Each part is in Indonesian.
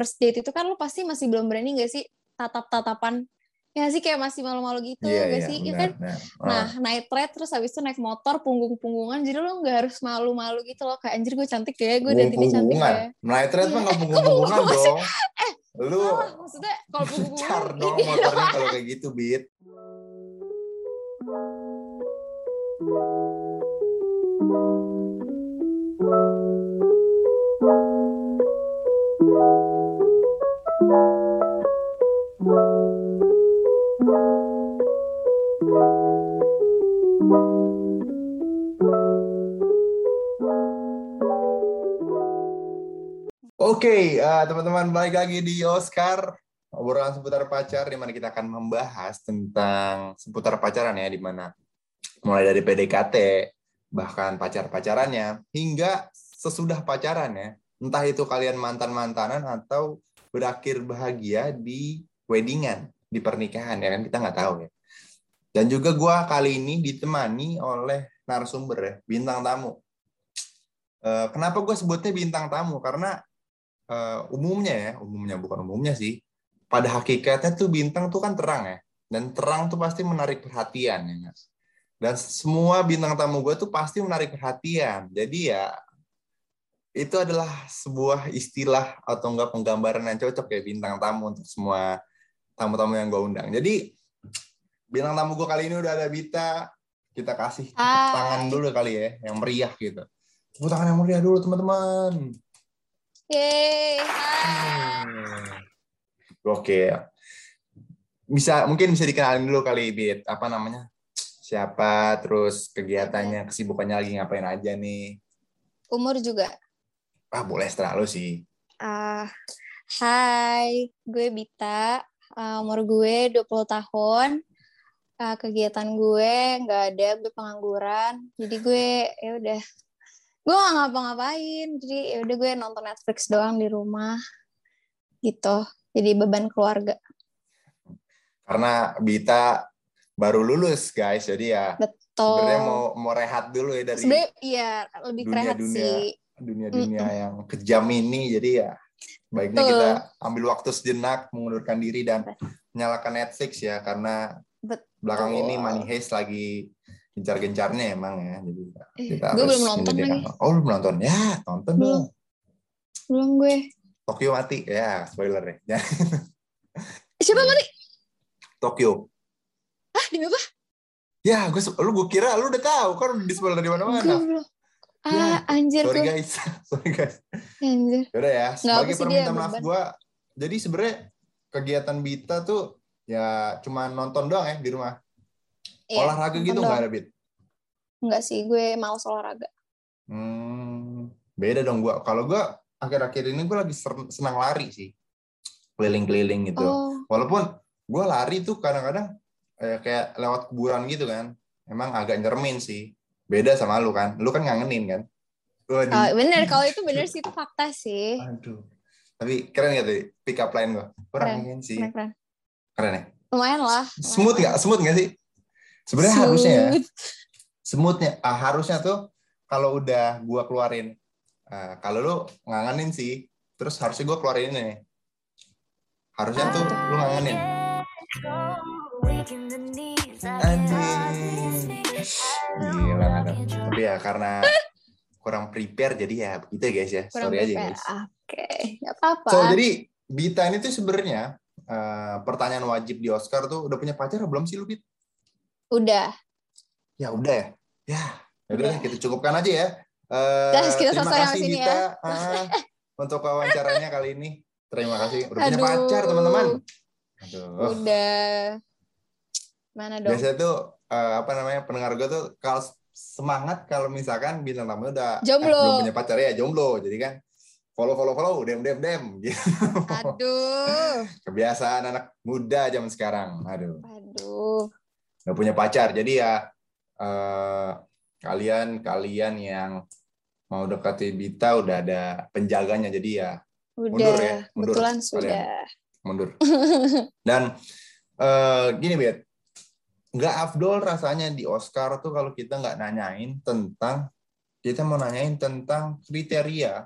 first date itu kan lu pasti masih belum berani gak sih tatap-tatapan ya sih kayak masih malu-malu gitu Iya, gak iya, sih ya benar, kan benar. nah Ah. naik trade terus habis itu naik motor punggung-punggungan jadi lu nggak harus malu-malu gitu loh kayak anjir gue cantik ya gue dan ini cantik Punggung-punggungan. ya Night ride mah Iya. nggak punggung-punggungan Maksudnya- dong. Lu Salah, maksudnya kalau punggung-punggungan dong motornya kalau kayak gitu, Bit. Oke, eh, teman-teman balik lagi di Oscar obrolan seputar pacar di mana kita akan membahas tentang seputar pacaran ya di mana mulai dari PDKT bahkan pacar-pacarannya hingga sesudah pacaran ya. Entah itu kalian mantan-mantanan atau berakhir bahagia di weddingan, di pernikahan ya kan kita nggak tahu ya. Dan juga gua kali ini ditemani oleh narasumber ya, bintang tamu. Eh, kenapa gue sebutnya bintang tamu? Karena eh, umumnya ya, umumnya bukan umumnya sih. Pada hakikatnya tuh bintang tuh kan terang ya, dan terang tuh pasti menarik perhatian ya. nggak? Dan semua bintang tamu gue tuh pasti menarik perhatian. Jadi ya itu adalah sebuah istilah atau enggak penggambaran yang cocok ya bintang tamu untuk semua tamu-tamu yang gue undang. Jadi bintang tamu gue kali ini udah ada Bita. Kita kasih Hai. tangan dulu kali ya, yang meriah gitu. Tepuk tangan yang meriah dulu teman-teman. Yeay, hai. Hmm. Oke. Bisa mungkin bisa dikenalin dulu kali Bit. Apa namanya? Siapa, terus kegiatannya, kesibukannya lagi ngapain aja nih? Umur juga. Ah, boleh setelah lu sih. Ah, hai, gue Bita. Ah, umur gue 20 tahun. Ah, kegiatan gue nggak ada, gue pengangguran. Jadi gue ya udah gue gak ngapa-ngapain. Jadi ya udah gue nonton Netflix doang di rumah. Gitu. Jadi beban keluarga. Karena Bita baru lulus, guys. Jadi ya Betul. sebenarnya mau mau rehat dulu ya dari Sebenarnya iya lebih kerehat dunia-dunia sih. dunia-dunia yang kejam ini. Jadi ya baiknya Betul. kita ambil waktu sejenak, mengundurkan diri dan menyalakan Netflix ya karena Betul. belakang ini Money Heist lagi gencar-gencarnya emang ya. Jadi ya, Eh, kita gue harus belum nonton lagi. Oh, belum nonton. Ya, tonton Belum. dong. Belum gue. Tokyo mati. Ya, spoiler. Ya, Siapa mati? Tokyo. Ah, demi apa? Ya, gue lu gue kira lu udah tahu kan udah di spoiler dari Gue mana-mana. belum. Ah, anjir Sorry gue. guys. Sorry guys. Anjir. Yaudah ya, apa sebagai permintaan maaf gue, jadi sebenarnya kegiatan Bita tuh ya cuma nonton doang ya di rumah. Iya, Olahraga gitu nggak ada Bit? Enggak sih, gue males olahraga. Hmm, beda dong gue. Kalau gue akhir-akhir ini gue lagi senang lari sih, keliling-keliling gitu. Oh, Walaupun gue lari tuh kadang-kadang eh, kayak lewat kuburan gitu kan, emang agak nyermin sih. Beda sama lu kan, lu kan ngangenin kan. Waduh. ah, bener. Kalau itu bener sih, itu fakta sih. Aduh. Tapi keren gak tuh pick up line gue? Kurang Keren. sih. Keren-keren. Keren ya? Lumayan lah. Smooth nggak? Smooth nggak sih? Sebenarnya Smooth. harusnya ya. Smoothnya. Ah, harusnya tuh kalau udah gua keluarin. ah, kalau lu ngangenin sih, terus harusnya gua keluarin ini nih. Harusnya tuh lu ngangenin. Anjing. Gila ada. Tapi ya karena kurang prepare jadi ya begitu ya guys ya. Kurang Sorry aja prepare. guys. Ah, Oke, nggak apa-apa. So jadi Bita ini tuh sebenarnya eh, pertanyaan wajib di Oscar tuh udah punya pacar belum sih lu Bit? Udah. Ya udah ya. Ya, ya udah kita cukupkan aja ya. Eh, Dah, kita terima selesai kasih sini Bita ah, untuk wawancaranya kali ini. Terima kasih. Udah punya pacar teman-teman. Aduh. Udah. Mana dong? Biasanya tuh eh, apa namanya pendengar gue tuh kalau semangat kalau misalkan bintang tamu udah eh, Jomblo. belum punya pacar ya jomblo. Jadi kan follow follow follow dem dem dem gitu. Aduh. Kebiasaan anak muda zaman sekarang. Aduh. Aduh. Nggak punya pacar jadi ya eh, kalian kalian yang mau dekati Bita udah ada penjaganya jadi ya Udah. Mundur ya, mundur Kebetulan sudah. mundur dan eh, gini Bet nggak afdol rasanya di Oscar tuh kalau kita nggak nanyain tentang kita mau nanyain tentang kriteria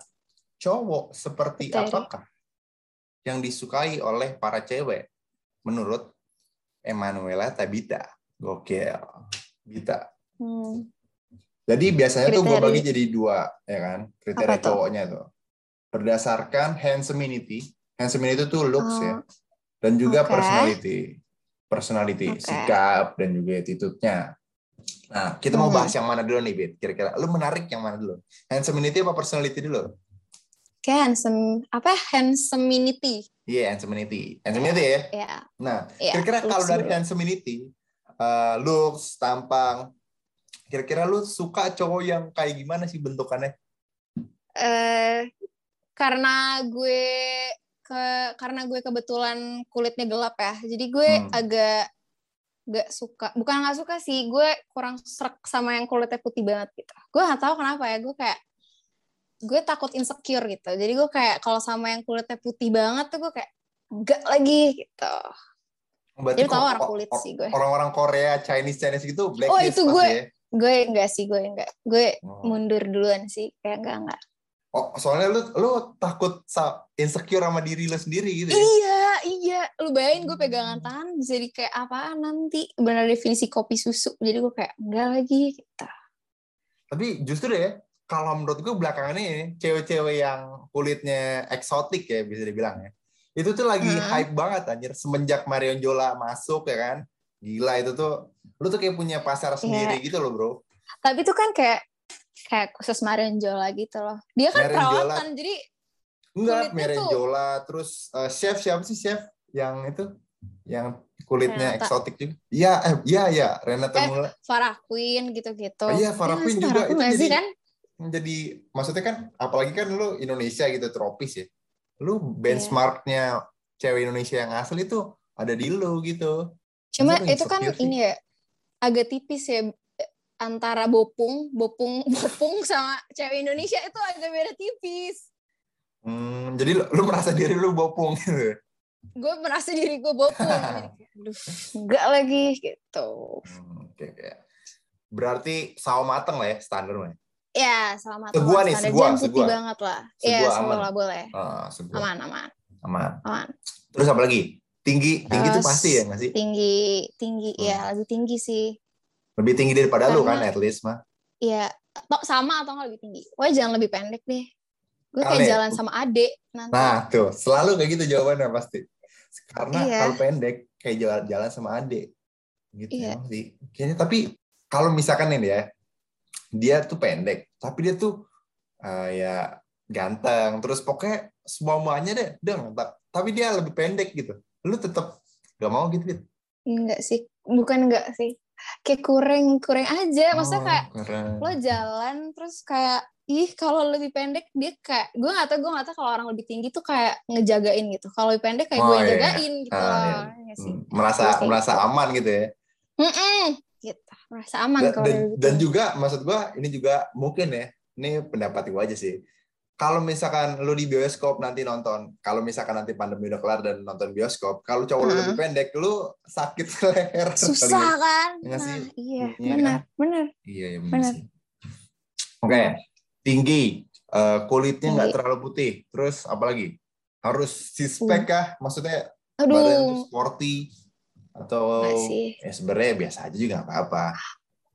cowok seperti Kriteria. apakah yang disukai oleh para cewek menurut Emanuela Tabita. Gokil. Bita. Hmm. Jadi biasanya tuh gue bagi jadi dua, ya kan? Kriteria Apa tuh? cowoknya tuh. Berdasarkan handsomeity. Handsomeity tuh looks ya. Oh, Dan juga Oke. personality. Personality, Oke. sikap, dan juga attitude-nya. Nah, kita mau Mhm. bahas yang mana dulu nih, Bit? Kira-kira lu menarik yang mana dulu? Handsomeity apa personality dulu? Kayak handsome apa handsomeity. Iya, handsomeity. Handsomeity ya. Ya, Nah, ya. kira-kira kalau looks dari handsomeity, uh, looks, tampang, kira-kira lu suka cowok yang kayak gimana sih bentukannya? eh karena gue ke karena gue kebetulan kulitnya gelap ya. Jadi gue Hmm. agak gak suka, bukan nggak suka sih, gue kurang serak sama yang kulitnya putih banget gitu. Gue nggak tahu kenapa ya, gue kayak gue takut insecure gitu. Jadi gue kayak kalau sama yang kulitnya putih banget tuh gue kayak enggak lagi gitu. Berarti Jadi tahu orang kulit sih gue. Orang-orang Korea, Chinese, Chinese gitu, blacklist Oh, itu gue. ya. Gue enggak sih, gue enggak. Gue Oh. mundur duluan sih, kayak enggak enggak. Oh, soalnya lu lu takut insecure sama diri lu sendiri gitu ya? Iya, iya. Lu bayangin gue pegangan tangan bisa jadi kayak apaan nanti. Benar definisi kopi susu. Jadi gue kayak enggak lagi gitu. Tapi justru ya, kalau menurut gue belakangan ini cewek-cewek yang kulitnya eksotik ya bisa dibilang ya. Itu tuh lagi Hmm. hype banget anjir semenjak Marion Jola masuk ya kan. Gila itu tuh lu tuh kayak punya pasar sendiri gitu loh, Bro. Tapi itu kan kayak kayak khusus Marion Jola gitu loh. Dia kan Marion Jola. perawatan, jadi Enggak, Marion tuh- Jola terus eh, chef siapa sih chef yang itu yang kulitnya Renata. eksotik juga. Iya, eh, iya, iya, Renata Eh, Mula. Farah Queen gitu-gitu. Oh iya, Farah nggak Queen juga. Farah Itu jadi- kan? Jadi maksudnya kan apalagi kan lu Indonesia gitu tropis ya. Lu benchmarknya cewek Indonesia yang asli itu ada di lu gitu. Cuma itu kan sih? ini ya agak tipis ya antara bopung, bopung, bopung sama cewek Indonesia itu agak beda tipis. Hmm, jadi lu, lu merasa diri lu bopong gitu. Gue merasa diri gue bopung. Aduh, enggak lagi gitu. Hmm, Oke, oke. Berarti sawo mateng lah ya standar lah. Ya, selamat. Segua lah. nih, segua, jam segua. banget lah. Iya, semua lah boleh. Sebuah. Aman, aman, Aman. aman. Terus apa lagi? Tinggi, tinggi itu pasti ya nggak sih? Tinggi, tinggi. Hmm. Ya, lebih tinggi sih. Lebih tinggi daripada lu kan at least mah. Iya, sama atau nggak lebih tinggi. Wah, jangan lebih pendek deh. Gue kayak jalan sama adek nanti. Nah, tuh, selalu kayak gitu jawabannya pasti. Karena Iya. kalau pendek kayak jalan jalan sama adik. Gitu Iya. sih. Kayaknya tapi kalau misalkan ini ya, dia tuh pendek, tapi dia tuh eh, ya ganteng, terus pokoknya semua muanya deh, deng. Ta- Tapi dia lebih pendek gitu. Lu tetap gak mau gitu, Dit? Enggak sih, bukan enggak sih. Kayak kurang kurang aja. Maksudnya Oh, kayak keren. lo jalan terus kayak ih kalau lebih pendek dia kayak gue nggak tahu gue nggak tahu kalau orang lebih tinggi tuh kayak ngejagain gitu kalau lebih pendek kayak Oh, gue yang iya. jagain gitu Ah, loh iya. Ya sih Hmm, merasa merasa gitu. aman gitu ya. Mm-mm, gitu merasa aman dan, kalau dan, gitu. dan juga maksud gua ini juga mungkin ya ini pendapat gua aja sih. Kalau misalkan lu di bioskop nanti nonton kalau misalkan nanti pandemi udah kelar dan nonton bioskop kalau cowok Hmm. lebih pendek lu sakit leher kali susah ya. kan? Iya nah sih? iya. Iya benar benar. Iya iya benar Benar. oke tinggi. Eh, kulitnya nggak terlalu putih. Terus apalagi harus six pack kah? Maksudnya aduh. badan sporty atau nggak ya sebenarnya biasa aja juga nggak apa-apa.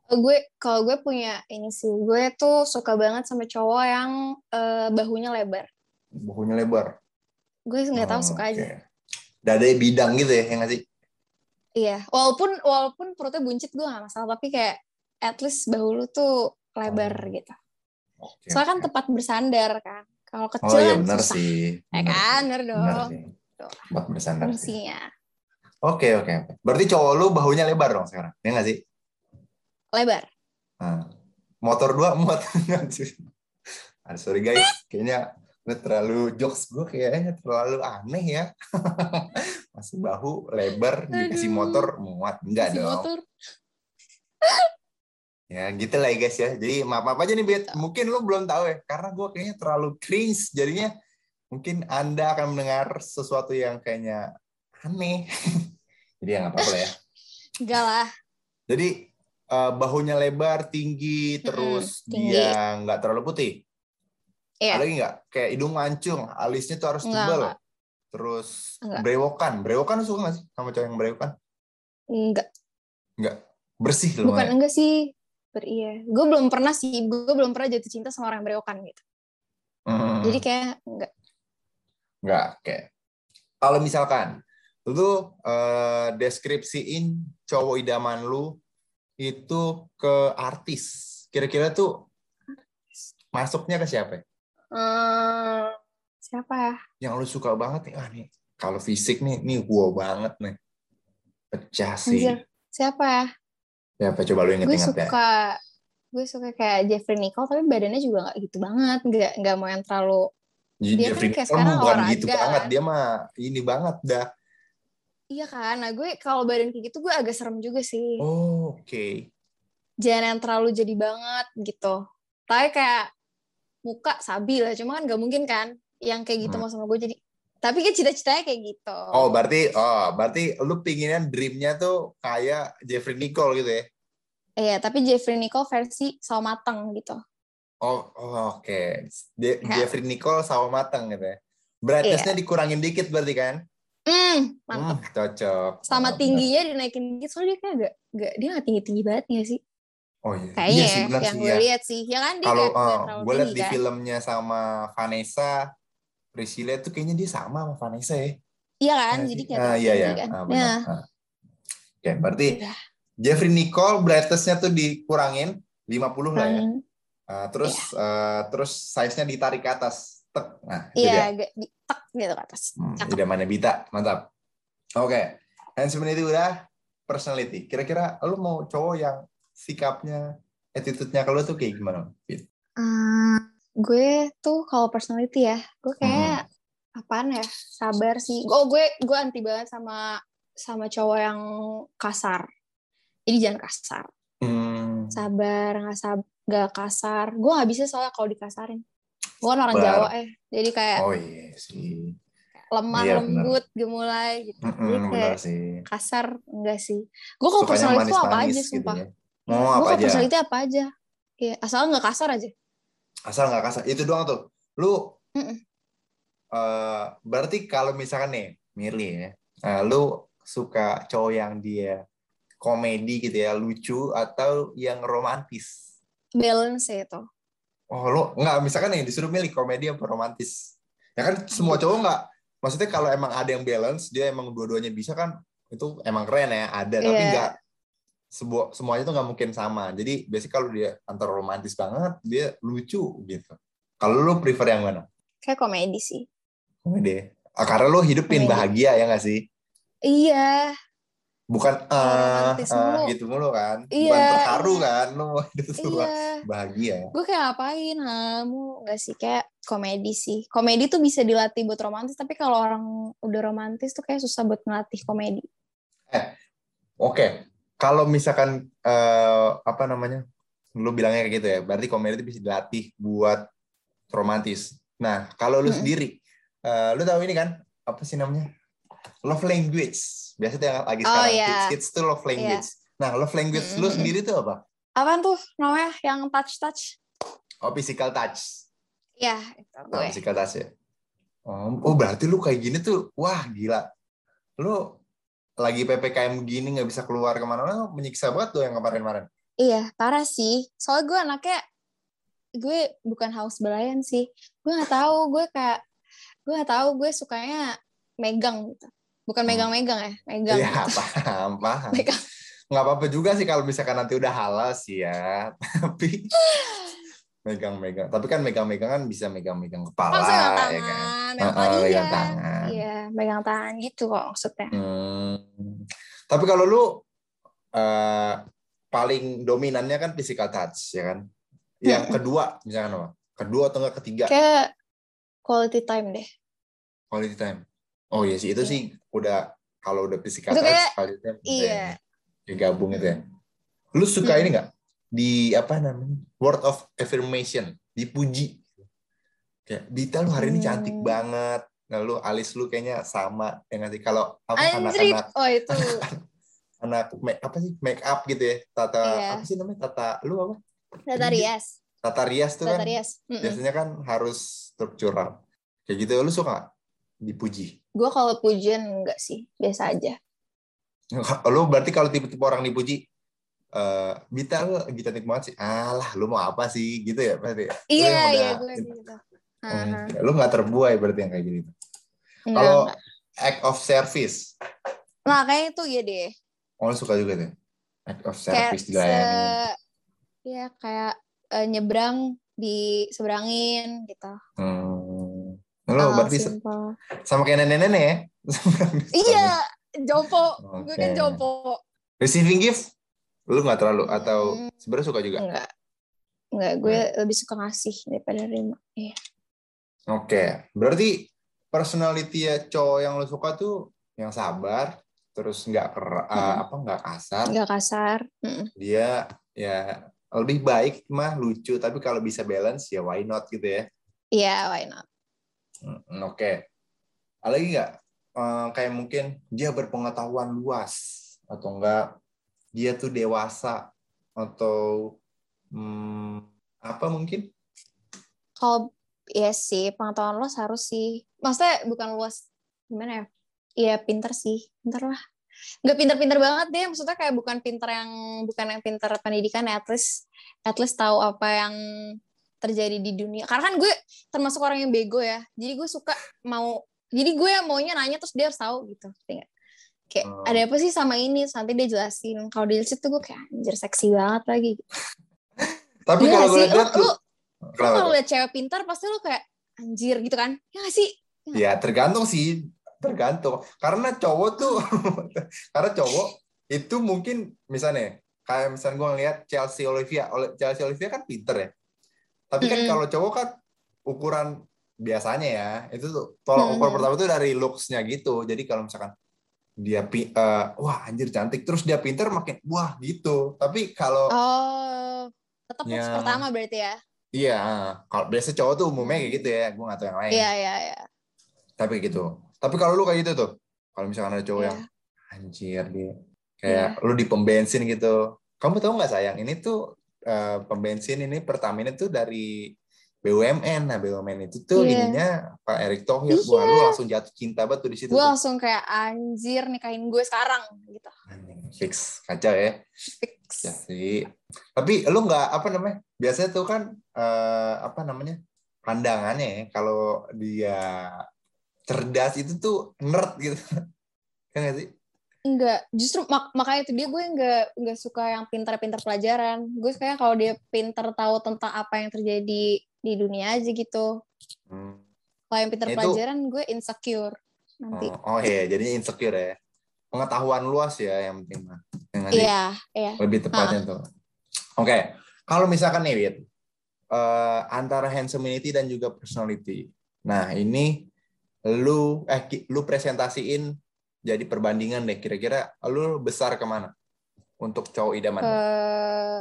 Gue kalau gue punya ini sih gue tuh suka banget sama cowok yang eh, bahunya lebar. Bahunya lebar? Gue nggak tahu Oh, suka oke. aja Dada bidang gitu ya, yang nggak sih? iya walaupun walaupun perutnya buncit gue gak masalah. Tapi kayak at least bahu lu tuh lebar Oh. gitu. Oke, soalnya kan tempat bersandar kan. Kalau Oh kecil iya kan benar susah. sih. ya Benar kan bener dong. sih. Buat bersandar sih. Oke oke oke. Berarti cowok lu bahunya lebar dong sekarang, ya nggak sih? lebar Nah, motor dua muat? Ah, sorry guys, kayaknya gue terlalu jokes gue kayaknya terlalu aneh ya. Masih bahu lebar dikasih motor muat enggak si dong. motor Ya gitu lah ya guys ya. Jadi maaf maaf aja nih Bet. Mungkin lu belum tahu ya, karena gue kayaknya terlalu cringe. Jadinya mungkin anda akan mendengar sesuatu yang kayaknya aneh. Jadi ya nggak apa-apa lah ya. enggak lah Jadi eh, bahunya lebar, tinggi, terus tinggi. dia nggak terlalu putih. Iya. Ada lagi nggak? Kayak hidung mancung, alisnya tuh harus Nggak, tebal. nggak. terus Enggak. brewokan. Brewokan suka gak sih sama cowok yang brewokan? Enggak. Enggak. Bersih lu. Bukan enggak sih. Ber iya. Gue belum pernah sih. Gue belum pernah jatuh cinta sama orang yang berewokan gitu. Hmm. Jadi kayak enggak. Enggak, oke. Kalau misalkan lu eh, deskripsiin cowok idaman lu itu ke artis. Kira-kira tuh masuknya ke siapa? Hmm, siapa ya? Yang lu suka banget nih. Ah nih, kalau fisik nih, nih gua banget nih. Pecah sih. Anjir. Siapa ya? Ya, apa coba lu Gue inget-inget ya? suka gue suka kayak Jeffrey Nicole tapi badannya juga nggak gitu banget nggak nggak mau yang terlalu Dia Jeffrey kan kayak Nicole sekarang bukan olahraga gitu banget. kan. Dia mah ini banget dah. Iya kan nah gue kalau badan kayak gitu gue agak serem juga sih Oh, oke. jangan yang terlalu jadi banget gitu tapi kayak muka sabi lah cuma kan nggak mungkin kan yang kayak gitu Hmm. mau sama gue jadi tapi kan cita-citanya kayak gitu Oh, berarti oh, berarti lu pinginnya dreamnya tuh kayak Jeffrey Nicole gitu ya? iya tapi Jeffrey Nicole versi sawo mateng gitu Oh, oh, oke. Je- Ya. Jeffrey Nicole sama mateng gitu ya. Brightness-nya dikurangin dikit berarti kan? Hmm mantep Hmm, cocok. sama benar. tingginya dinaikin dikit soalnya dia kayak gak, gak dia gak tinggi tinggi banget ya sih Oh iya. kayaknya iya ya, sih, benar yang sih, gue ya. lihat sih ya kan dia Kalau gak, gak terlalu gue lihat di kan filmnya sama Vanessa, Priscilla tuh kayaknya dia sama sama Vanessa ya. iya kan Iya jadi gak Ah, iya, iya. kan Ah. Ah. Oke, berarti Iya. Jeffrey Nicole brightness-nya tuh dikurangin 50 lah ya. Ah, terus eh, terus size-nya ditarik ke atas. Tek. Nah, iya tek gitu ke atas Hmm, idamannya Bita, mantap. Oke, handsome itu udah personality. Kira-kira lu mau cowok yang sikapnya, attitude-nya kalau tuh kayak gimana? Bit? Eh, gue tuh kalau personality ya gue Hmm. kayak apaan ya sabar sih oh gue gue anti banget sama sama cowok yang kasar jadi jangan kasar Hmm, sabar nggak sab nggak kasar gue nggak bisa soalnya kalau dikasarin gue kan orang. Jawa eh jadi kayak oh iya sih. lemah iya, lembut gemulai gitu jadi Mm-mm, kayak benar sih. kasar enggak sih gue kalau Sukanya personality tuh apa aja gitu sumpah ya. gue Mau apa kalau aja? personality apa aja Iya, asal nggak kasar aja Asal nggak kasar. Itu doang tuh. Lu Mm-mm. eh, berarti kalau misalkan nih, milih ya, eh, lu suka cowok yang dia komedi gitu ya, lucu atau yang romantis? balance ya itu Oh, lu nggak misalkan nih disuruh milih komedi apa romantis? Ya kan semua cowok nggak. Maksudnya kalau emang ada yang balance, dia emang dua-duanya bisa kan, itu emang keren ya, ada. Tapi Iya. nggak sebuah semuanya tuh nggak mungkin sama. Jadi biasanya kalau dia antara romantis banget, dia lucu gitu. Kalau lu prefer yang mana? kayak komedi sih Komedi. Ah, karena lu hidupin Komedi. bahagia ya nggak sih? iya Bukan ah ah, mulu. gitu mulu kan? Bukan Iya, terharu iya. kan? Lu hidup tuh iya bahagia. gue kayak ngapain kamu nggak sih kayak komedi sih komedi tuh bisa dilatih buat romantis tapi kalau orang udah romantis tuh kayak susah buat ngelatih komedi Oke, kalau misalkan eh, apa namanya, lu bilangnya kayak gitu ya, berarti komedi itu bisa dilatih buat romantis. Nah, kalau lu Mm-mm. sendiri, eh, lu tahu ini kan apa sih namanya? Love language. Biasa tuh yang lagi Oh, sekarang iya. hits, hits tuh love language. Nah, love language lu Mm-mm. sendiri tuh apa? apaan tuh namanya yang touch touch Oh, physical touch. ya itu Nah, gue physical touch ya. Oh, oh, berarti lu kayak gini tuh, wah gila. Lu lagi ppkm gini nggak bisa keluar ke mana-mana, menyiksa banget tuh yang kemarin-kemarin. iya parah sih soalnya gue anaknya gue bukan haus belayan sih gue nggak tahu gue kayak gue nggak tahu gue sukanya megang gitu bukan Hmm. megang-megang ya megang Iya, paham, paham. megang Nggak apa-apa juga sih kalau misalkan nanti udah halal sih ya. Tapi megang-megang. Tapi kan megang-megang kan bisa megang-megang kepala, maksudnya megang ya kan? tangan megang, iya megang tangan. iya megang tangan gitu kok maksudnya Hmm. Tapi kalau lu eh, paling dominannya kan physical touch, ya kan? Yang Mm-mm. kedua, misalkan apa? Kedua atau enggak ketiga? kayak quality time deh Quality time. Oh iya sih, itu Iya. sih udah kalau udah physical Itu udah iya ya, gabung itu ya. Lu suka Hmm. ini nggak? Di apa namanya? Word of affirmation, dipuji. Kayak Dita lu hari ini cantik Hmm. banget. Lalu alis lu kayaknya sama ya nggak sih? Kalau apa anak-anak oh itu anak make, apa sih make up gitu ya? Tata Iya. apa sih namanya? Tata lu apa? data rias Tata rias tuh data kan rias biasanya kan harus struktural. Kayak gitu lu suka? Dipuji. Gue kalau pujian enggak sih, biasa aja. Lu berarti kalau tipe-tipe orang dipuji, eh Bita lu cantik banget sih. Alah, lu mau apa sih? Gitu ya berarti. ya? Iya, iya, gue gitu. Aha. Lu nggak terbuai berarti yang kayak gitu. Enggak, Kalau act of service, Nah, kayaknya itu iya deh. oh lu suka juga tuh. Act of Kayak service dilayani. se- ya kayak eh, nyebrang diseberangin gitu. Hmm. Lu Hal berarti se- simple. sama kayak nenek-nenek ya? Iya, jompo. Gue kan jompo. Receiving gift, lu nggak terlalu atau Hmm. sebenarnya suka juga? Enggak. Enggak, gue lebih suka ngasih daripada nerima. Iya. Oke, berarti personality ya cowok yang lu suka tuh yang sabar, terus nggak ker- uh, Hmm. apa nggak kasar, Enggak kasar. Mm-mm. dia ya lebih baik mah lucu, tapi kalau bisa balance ya why not gitu ya. Iya, why not? Hmm, Oke, ada lagi nggak Eh, kayak mungkin dia berpengetahuan luas atau enggak dia tuh dewasa atau hmm, apa mungkin? Kalau iya sih, pengetahuan luas harus sih. Maksudnya bukan luas gimana ya? Iya, pinter sih. Pinter lah. Nggak pinter-pinter banget deh. Maksudnya kayak bukan pinter yang bukan yang pinter pendidikan ya. At least at least tahu apa yang terjadi di dunia. Karena kan gue termasuk orang yang bego ya. Jadi gue suka mau jadi gue yang maunya nanya terus dia harus tahu gitu. Ngerti nggak? Kayak Hmm. ada apa sih sama ini? Terus Nanti dia jelasin. Kalau di situ gue kayak anjir seksi banget lagi. Tapi Iya kalau gue lihat Lu, lu, tuh, lu kalau lihat cewek pintar pasti lu kayak anjir gitu kan? Ya nggak sih? Ya tergantung sih, tergantung. Karena cowok tuh, karena cowok itu mungkin misalnya kayak misalnya gue ngeliat Chelsea Olivia, Chelsea Olivia kan pinter ya. Tapi kan kalau cowok kan ukuran biasanya ya, itu tuh tolak ukur Mm-mm. pertama tuh dari looks-nya gitu. Jadi kalau misalkan dia eh, wah anjir cantik, terus dia pinter makin wah gitu. Tapi kalau Oh, tetap looks Yang- pertama berarti ya? iya, kalau biasa cowok tuh umumnya kayak gitu ya, gue nggak tahu yang lain. Iya, iya, iya. Tapi gitu. Tapi kalau lu kayak gitu tuh, kalau misalkan ada cowok Iya. yang anjir dia kayak lu di pom bensin gitu. Kamu tahu nggak sayang, ini tuh eh, pom bensin ini Pertamina tuh dari BUMN. Nah, BUMN itu tuh Iya. ininya Pak Erick Thohir. Wah, lu langsung jatuh cinta banget tuh di situ. Gue langsung kayak anjir nikahin gue sekarang gitu. Anjing, Fix kacau ya. Fix. Ya sih. Tapi lu nggak apa namanya? Biasanya tuh kan eh, apa namanya? pandangannya ya kalau dia cerdas itu tuh nerd gitu. Kan nggak sih? Enggak, justru mak- makanya itu dia gue enggak enggak suka yang pintar-pintar pelajaran. Gue suka kalau dia pintar tahu tentang apa yang terjadi di dunia aja gitu. Hmm. Kalau yang pintar Itu- pelajaran gue insecure nanti. Oh, oh iya, jadi insecure ya. Pengetahuan luas ya yang penting mah. Iya, iya. lebih tepatnya tuh. Oke, kalau misalkan nih Wit, eh, antara handsomeity dan juga personality. Nah, ini lu eh lu presentasiin jadi perbandingan deh kira-kira lu besar ke mana untuk cowok idaman? Eh,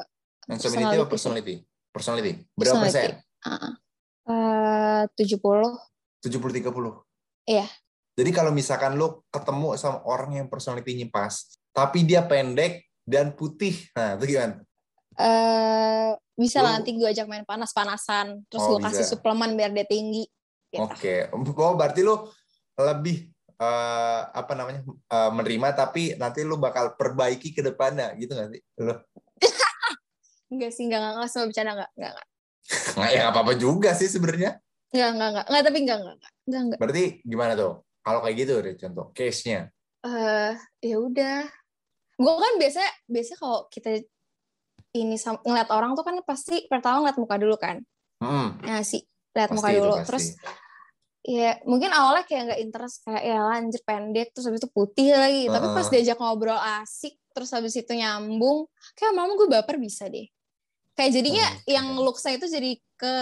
handsomeity atau personality personality? Personality. Berapa Personality. persen? uh, eh, 70. 70-30? Iya. Jadi kalau misalkan lu ketemu sama orang yang personality-nya pas, tapi dia pendek dan putih, nah itu gimana? eh bisa lah nanti gue ajak main panas-panasan terus Oh, gue kasih suplemen biar dia tinggi gitu. Oke, oh berarti lu lebih eh, apa namanya eh, menerima, tapi nanti lu bakal perbaiki ke depannya, gitu nggak sih? Lu enggak sih enggak enggak, enggak semua bercanda enggak enggak enggak nggak ya apa apa juga sih sebenarnya. enggak enggak enggak, enggak tapi enggak enggak enggak enggak, enggak. Berarti gimana tuh? Kalau kayak gitu deh contoh case-nya. eh ya udah gue kan biasa biasa kalau kita ini sam- ngeliat orang tuh kan pasti pertama ngeliat muka dulu kan Hmm, ya sih lihat muka dulu pasti. terus ya mungkin awalnya kayak nggak interest kayak ya lanjut pendek terus habis itu putih lagi tapi pas diajak ngobrol asik terus habis itu nyambung kayak malam gue baper bisa deh kayak jadinya Oke. yang look-nya itu jadi ke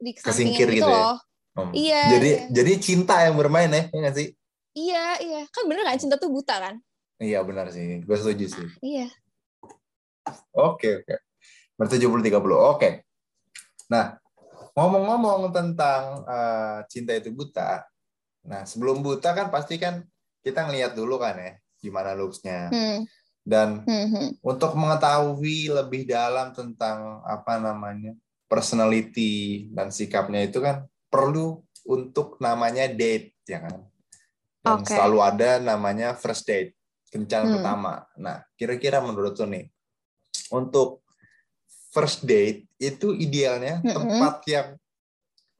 di Kesingkir gitu, gitu ya? loh Hmm. Iya, Jadi iya. jadi cinta yang bermain ya, ya nggak sih? iya iya kan bener kan cinta tuh buta kan Iya benar sih, gue setuju sih. iya Oke, oke. Berarti 70-30. Oke. Nah, ngomong-ngomong tentang eh, cinta itu buta. Nah, sebelum buta kan pasti kan kita ngelihat dulu kan ya, gimana looks-nya. hmm. Dan Hmm, hmm. untuk mengetahui lebih dalam tentang apa namanya personality dan sikapnya itu kan perlu untuk namanya date, ya kan? dan Oke. selalu ada namanya first date, kencan Hmm. pertama. Nah, kira-kira menurut lo nih, untuk first date itu idealnya Mm-mm. tempat yang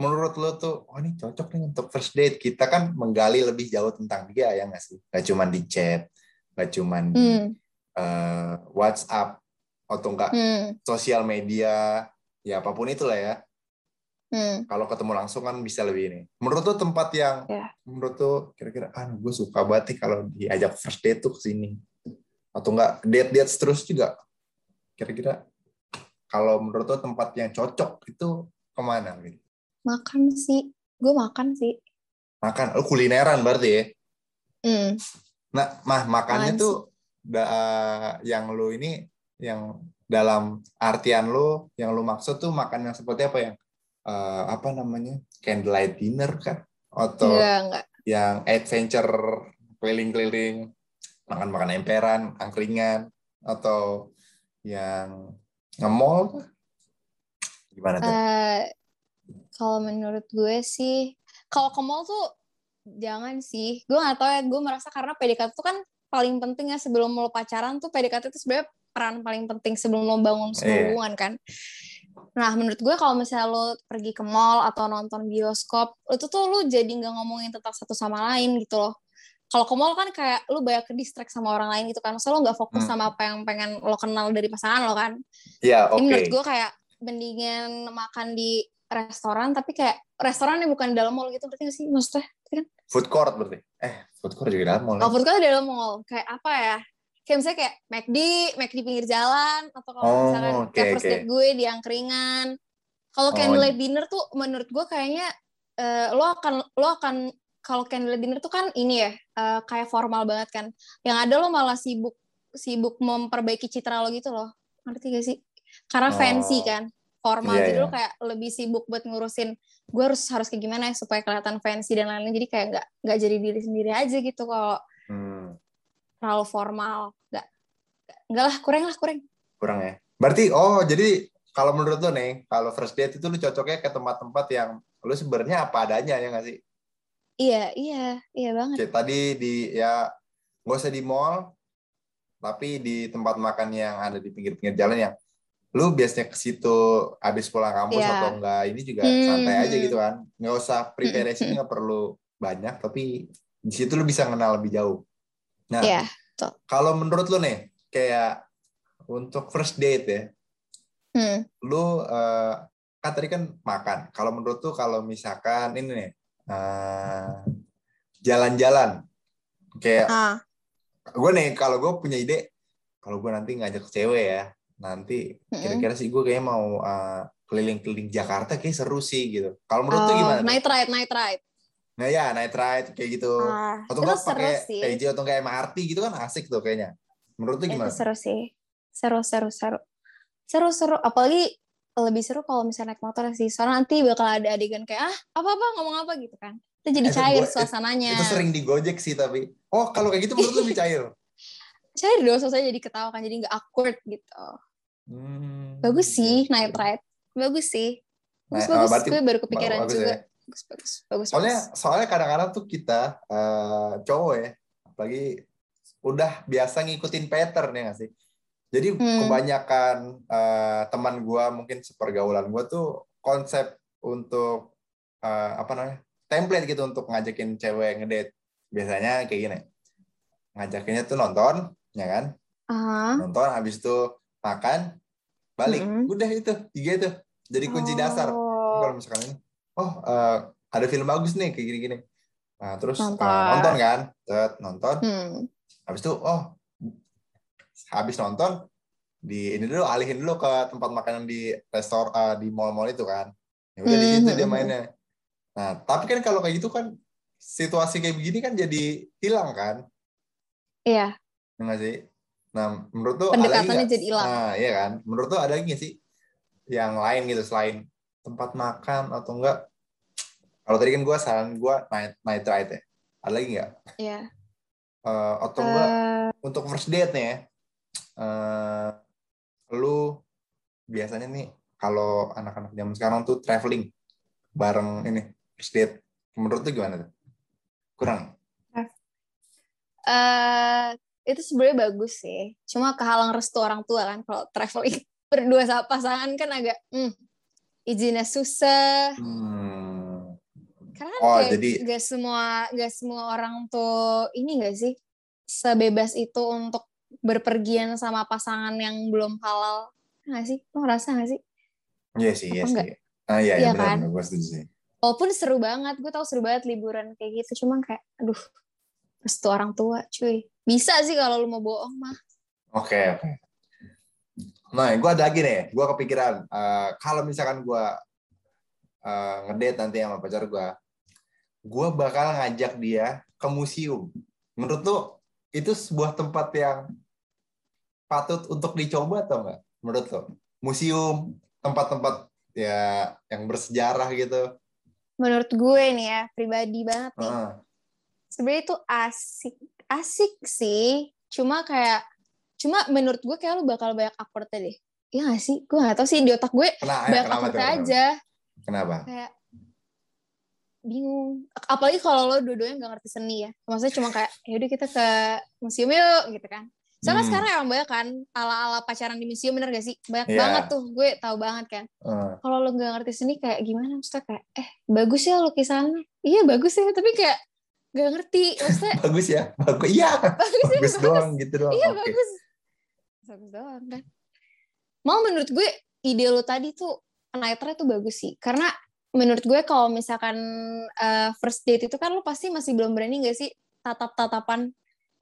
menurut lo tuh, oh ini cocok nih untuk first date. Kita kan menggali lebih jauh tentang dia ya nggak sih? Gak cuma di chat, gak cuma di Hmm. eh, WhatsApp atau enggak Hmm. sosial media, ya apa pun itulah ya. Hmm. Kalau ketemu langsung kan bisa lebih ini. Menurut tuh tempat yang Ya. menurut tuh kira-kira ah gue suka banget nih kalau diajak first date tuh ke sini. Atau enggak date-date terus juga. Kira-kira kalau menurut tuh tempat yang cocok itu ke mana gitu? Makan sih. Gue makan sih. Makan, oh kulineran berarti ya. Hmm. Nah, mah makannya Apaan tuh da- yang lu ini yang dalam artian lu yang lu maksud tuh makan yang seperti apa yang eh, apa namanya candlelight dinner kan atau Enggak, enggak. yang adventure keliling-keliling makan-makan emperan angkringan atau yang nge-mall kah? gimana tuh Eh, kalau menurut gue sih, kalau ke mall tuh jangan sih. Gue gak tahu ya, gue merasa karena PDKT tuh kan paling penting ya sebelum lo pacaran tuh PDKT itu sebenarnya peran paling penting sebelum lo bangun sebuah Iya. hubungan kan. Nah menurut gue kalau misalnya lo pergi ke mall atau nonton bioskop, itu tuh lo jadi nggak ngomongin tentang satu sama lain gitu loh. Kalau ke mall kan kayak lo banyak ke distract sama orang lain gitu kan. Maksudnya lo nggak fokus Hmm. sama apa yang pengen lo kenal dari pasangan lo kan. ya Jadi oke menurut gue kayak mendingan makan di restoran tapi kayak restoran yang bukan di dalam mall gitu ngerti gak sih maksudnya? food court berarti eh food court juga dalam mall ya? Kalau food court di dalam mall kayak apa ya? Kayak misalnya kayak McD, McD pinggir jalan atau kalau Oh, misalkan oke, kayak first date gue di angkringan. Kalau Oh. candlelight dinner tuh menurut gue kayaknya eh, lo akan lo akan kalau candlelight dinner tuh kan ini ya eh, kayak formal banget kan. Yang ada lo malah sibuk sibuk memperbaiki citra lo gitu loh. Ngerti gak sih? Karena Oh. fancy kan, formal. Iya, jadi iya. lo kayak lebih sibuk buat ngurusin gue harus harus kayak gimana ya supaya kelihatan fancy dan lain-lain. Jadi kayak nggak nggak jadi diri sendiri aja gitu kalau Hmm, terlalu formal. Nggak nggak lah kurang lah kurang. kurang ya berarti oh jadi kalau menurut lo nih kalau first date itu lu cocoknya ke tempat-tempat yang lu sebenarnya apa adanya ya nggak sih Iya iya iya banget. Kayak tadi di ya nggak usah di mall, tapi di tempat makan yang ada di pinggir-pinggir jalan yang lu biasanya ke situ habis pulang kampus Iya. atau enggak ini juga Hmm, santai aja hmm. gitu kan nggak usah preparation Hmm, nggak perlu banyak tapi di situ lu bisa kenal lebih jauh nah Iya. kalau menurut lu nih kayak untuk first date ya Hmm. lu eh, kan tadi kan makan kalau menurut tuh kalau misalkan ini nih eh, jalan-jalan kayak Ah. gue nih kalau gue punya ide kalau gue nanti ngajak cewek ya nanti kira-kira sih gue kayaknya mau uh, keliling-keliling Jakarta kayak seru sih gitu kalau menurut tuh Oh, gimana tuh? night ride, night ride. nah ya night ride kayak gitu Ah, atau itu seru pakai. TJ atau enggak MRT gitu kan asik tuh kayaknya menurut tuh Itu gimana seru sih. Seru, seru, seru. Seru, seru. Apalagi lebih seru kalau misalnya naik motor sih. Soalnya nanti bakal ada adegan kayak, ah, apa-apa, ngomong apa gitu kan. Itu jadi Itu cair gua- suasananya. itu sering di Gojek sih tapi oh kalau kayak gitu menurut lebih cair Cair dong, suasananya jadi ketawa kan. Jadi nggak awkward gitu. Hmm, Bagus sih, iya, night iya. ride. Bagus sih. Bagus, Nah, bagus. berarti Gue baru kepikiran bagus juga. ya. Bagus, bagus. Bagus, soalnya bagus. soalnya kadang-kadang tuh kita eh, cowok ya apalagi udah biasa ngikutin pattern ya nggak sih jadi Hmm. kebanyakan eh, teman gua mungkin sepergaulan gua tuh konsep untuk eh, apa namanya template gitu untuk ngajakin cewek ngedate biasanya kayak gini ngajakinnya tuh nonton ya kan Ah, nonton habis itu makan balik Mm-mm. udah itu tiga itu jadi kunci dasar oh. kalau misalkan ini oh eh, ada film bagus nih kayak gini-gini nah terus Nonton. nonton kan Set, nonton Hmm. habis itu oh habis nonton di ini dulu alihin dulu ke tempat makanan di restor eh, di mall-mall itu kan. Ya udah di Hmm, situ hmm, dia hmm. mainnya. nah tapi kan kalau kayak gitu kan situasi kayak begini kan jadi hilang kan? Iya. Ya nggak sih? Nah menurut tuh ada lagi Pendekatannya jadi hilang. nah iya kan? Menurut tuh ada lagi sih yang lain gitu selain tempat makan atau enggak kalau tadi kan gue saran gue night night ride ya ada lagi nggak? Iya. Eh, atau enggak Eh, untuk first date nih ya eh, lu biasanya nih kalau anak-anak zaman sekarang tuh traveling bareng ini first date menurut tuh gimana tuh kurang eh itu sebenarnya bagus sih. Cuma kehalang restu orang tua kan kalau traveling berdua sama pasangan kan agak hmm, izinnya susah. Hmm. Karena Oh, kayak jadi- gak semua gak semua orang tuh ini gak sih sebebas itu untuk berpergian sama pasangan yang belum halal. Nggak sih? Lo ngerasa gak sih? Iya sih, iya sih. Ah iya, iya Iya benar, kan? Gue setuju sih. Walaupun seru banget, gue tau seru banget liburan kayak gitu. Cuma kayak, aduh, restu orang tua, cuy. Bisa sih kalau lu mau bohong mah. Oke, oke. Nah, gue ada lagi nih. Gue kepikiran, eh, kalau misalkan gue eh, ngedate nanti sama pacar gue, gue bakal ngajak dia ke museum. Menurut lu, itu sebuah tempat yang patut untuk dicoba atau enggak? Menurut lo? Museum, tempat-tempat ya yang bersejarah gitu. Menurut gue nih ya, pribadi banget nih. Heeh. Sebenarnya itu asik. Asik sih. Cuma kayak, cuma menurut gue kayak lu bakal banyak awkwardnya deh. Iya gak sih? Gue gak tau sih, di otak gue Kena- eh, banyak kenapa awkwardnya Kenapa? aja. Kenapa? Kayak, bingung. Apalagi kalau lo dua-duanya gak ngerti seni ya. Maksudnya cuma kayak, yaudah kita ke museum yuk, gitu kan. Soalnya Hmm. sekarang emang banyak kan ala-ala pacaran di museum bener gak sih? Banyak Iya. banget tuh, gue tahu banget kan. Eh, Kalau lo gak ngerti seni kayak gimana? Maksudnya kayak, eh bagus ya lukisannya. Iya bagus ya, tapi kayak gak ngerti. Maksudnya bagus ya? Bagus. Iya. bagus ya, Bagus doang gitu doang. Iya Oke. bagus. Bagus doang kan. Mau menurut gue ide lo tadi tuh nightride tuh bagus sih. Karena menurut gue kalau misalkan eh, first date itu kan lo pasti masih belum berani gak sih tatap-tatapan.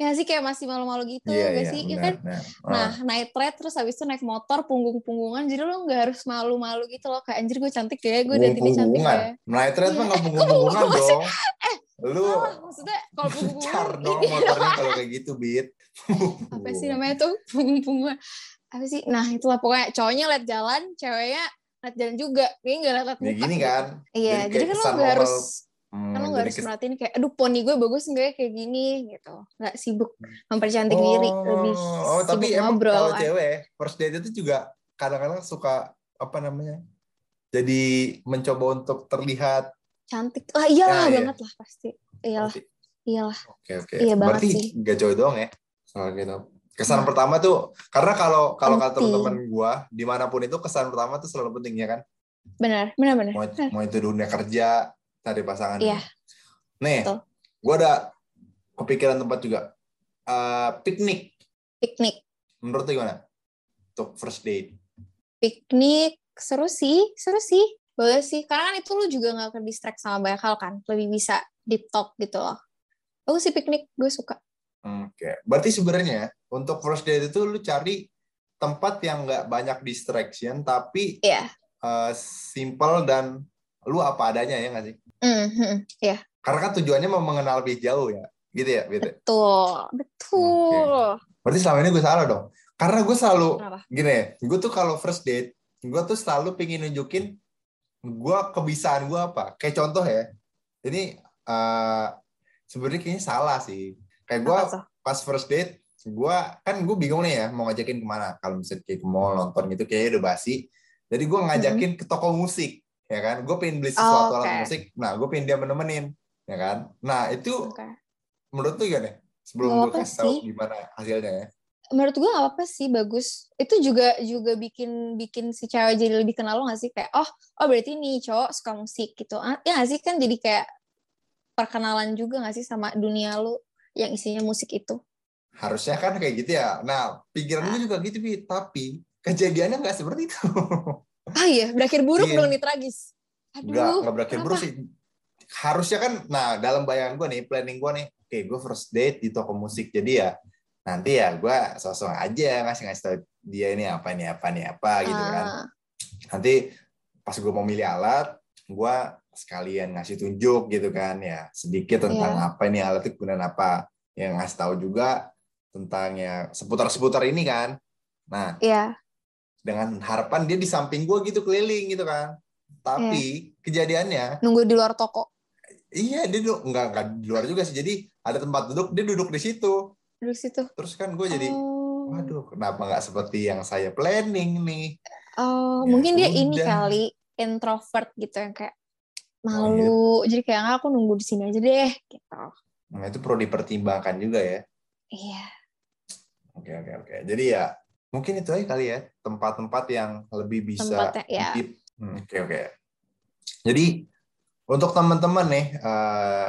Ya sih kayak masih malu-malu gitu Iya, gak iya, sih? Iya benar, kan? benar. Nah, Ah. night ride terus habis itu naik motor punggung-punggungan jadi lo nggak harus malu-malu gitu loh kayak anjir gue cantik ya gue datingnya cantik Punggung-punggungan. ya Night ride mah Iya. nggak punggung-punggungan dong. Lu salah maksudnya kalau punggung-punggungan dong ini motornya kalau kayak gitu, Bit. apa sih namanya tuh punggung-punggungan apa sih nah itulah pokoknya cowoknya liat jalan ceweknya liat jalan juga kayaknya nggak liat Ya muka gini kan. iya Jadi kan lo nggak harus Hmm, kan lo jadi harus kes- merhatiin kayak aduh poni gue bagus nggak ya kayak gini gitu nggak sibuk mempercantik diri lebih Oh, tapi sibuk emang ngobrol kalau cewek first date itu juga kadang-kadang suka apa namanya? Jadi mencoba untuk terlihat cantik ah iyalah Ya, iya. banget lah pasti iyalah Berarti- iyalah Oke oke. Iya banget Berarti sih. gak cowok doang ya soal gitu. Kesan Nah. pertama tuh karena kalau kalau kata teman-teman gua di mana pun itu kesan pertama tuh selalu penting ya kan. benar benar benar Mau mau itu dunia kerja cari pasangan. Iya. Nih, gua ada kepikiran tempat juga. Eh, piknik. piknik Menurut lu gimana? Untuk first date. piknik seru sih seru sih boleh sih karena kan itu lu juga nggak ke distract sama banyak hal kan lebih bisa deep talk gitu loh bagus sih piknik gue suka Oke. Berarti sebenarnya untuk first date itu lu cari tempat yang nggak banyak distraction tapi Iya. eh, simple dan lu apa adanya ya nggak sih? Mhm, iya Karena kan tujuannya mau mengenal lebih jauh ya. Gitu ya, gitu. betul betul Berarti selama ini gue salah dong. Karena gue selalu Kenapa? gini, gue tuh kalau first date, gue tuh selalu pengen nunjukin gue kebisaan gue apa. Kayak contoh ya, ini eh sebenarnya kayaknya salah sih. Kayak gue pas first date, gue kan gue bingung nih ya mau ngajakin ke mana. Kalau misalnya kayak ke mall nonton gitu, kayaknya udah basi. Jadi gue ngajakin ke toko musik, ya kan? Gue pengen beli sesuatu Oh, alat oke. musik. Nah, gue pengen dia menemenin, ya kan? Nah itu Oke. menurut lu gimana? Sebelum gue kasih tahu gimana hasilnya ya. menurut gue gak apa-apa sih bagus itu juga juga bikin bikin si cewek jadi lebih kenal lo gak sih kayak oh oh berarti nih cowok suka musik gitu Ah, ya gak sih kan jadi kayak perkenalan juga gak sih sama dunia lo yang isinya musik itu Harusnya kan kayak gitu ya. Nah, pikiran gue juga gitu, Bi. Tapi kejadiannya nggak seperti itu. ah iya berakhir buruk Iya. dong nih tragis aduh Nggak, nggak berakhir kenapa? buruk sih. Harusnya kan, nah dalam bayangan gue nih, planning gue nih, oke gue first date di toko musik. Jadi ya, nanti ya gue sosok aja ngasih-ngasih tau dia ini apa, ini apa, ini apa gitu kan. Ah, Nanti pas gue mau milih alat, gue sekalian ngasih tunjuk gitu kan ya sedikit tentang Iya. apa ini alat itu gunaan apa yang ngasih tahu juga tentang ya seputar-seputar ini kan nah iya dengan harapan dia di samping gue gitu keliling gitu kan. Tapi kejadiannya nunggu di luar toko. Iya dia duduk nggak nggak di luar juga sih. Jadi ada tempat duduk dia duduk di situ. Duduk situ. Terus kan gue jadi oh, waduh kenapa nggak seperti yang saya planning nih? Oh Ya mungkin dia ini udah. kali introvert gitu yang kayak Oh, malu. jadi kayak "Ah, aku nunggu di sini aja deh gitu. Nah itu perlu dipertimbangkan juga ya. Iya. Oke oke oke. Jadi ya mungkin itu aja kali ya tempat-tempat yang lebih bisa Tempatnya, ya. deep. Hmm, Oke oke. Jadi untuk teman-teman nih eh,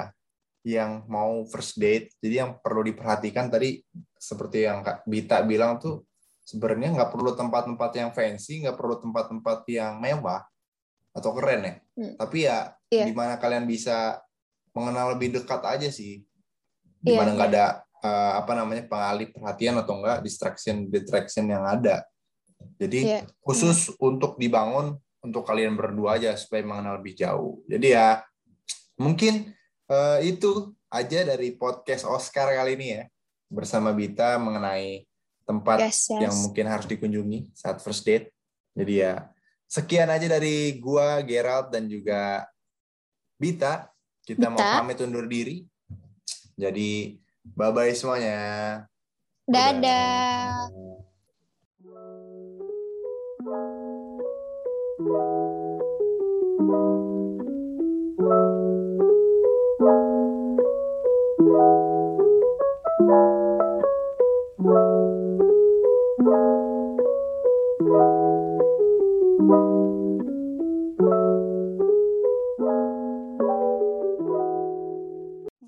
yang mau first date, jadi yang perlu diperhatikan tadi seperti yang Kak Bita bilang tuh sebenarnya nggak perlu tempat-tempat yang fancy, nggak perlu tempat-tempat yang mewah atau keren ya. Hmm. Tapi ya Iya. di mana kalian bisa mengenal lebih dekat aja sih. Iya, Di mana nggak iya. ada eh, apa namanya pengalih perhatian atau enggak distraction distraction yang ada. Jadi Iya, khusus untuk dibangun untuk kalian berdua aja supaya mengenal lebih jauh. Jadi ya mungkin eh, itu aja dari podcast Oscar kali ini ya bersama Bita mengenai tempat Yes, yes. yang mungkin harus dikunjungi saat first date. Jadi ya sekian aja dari gua Gerald dan juga Bita. Kita mau Bita. pamit undur diri. Jadi bye bye semuanya. Dadah. Thank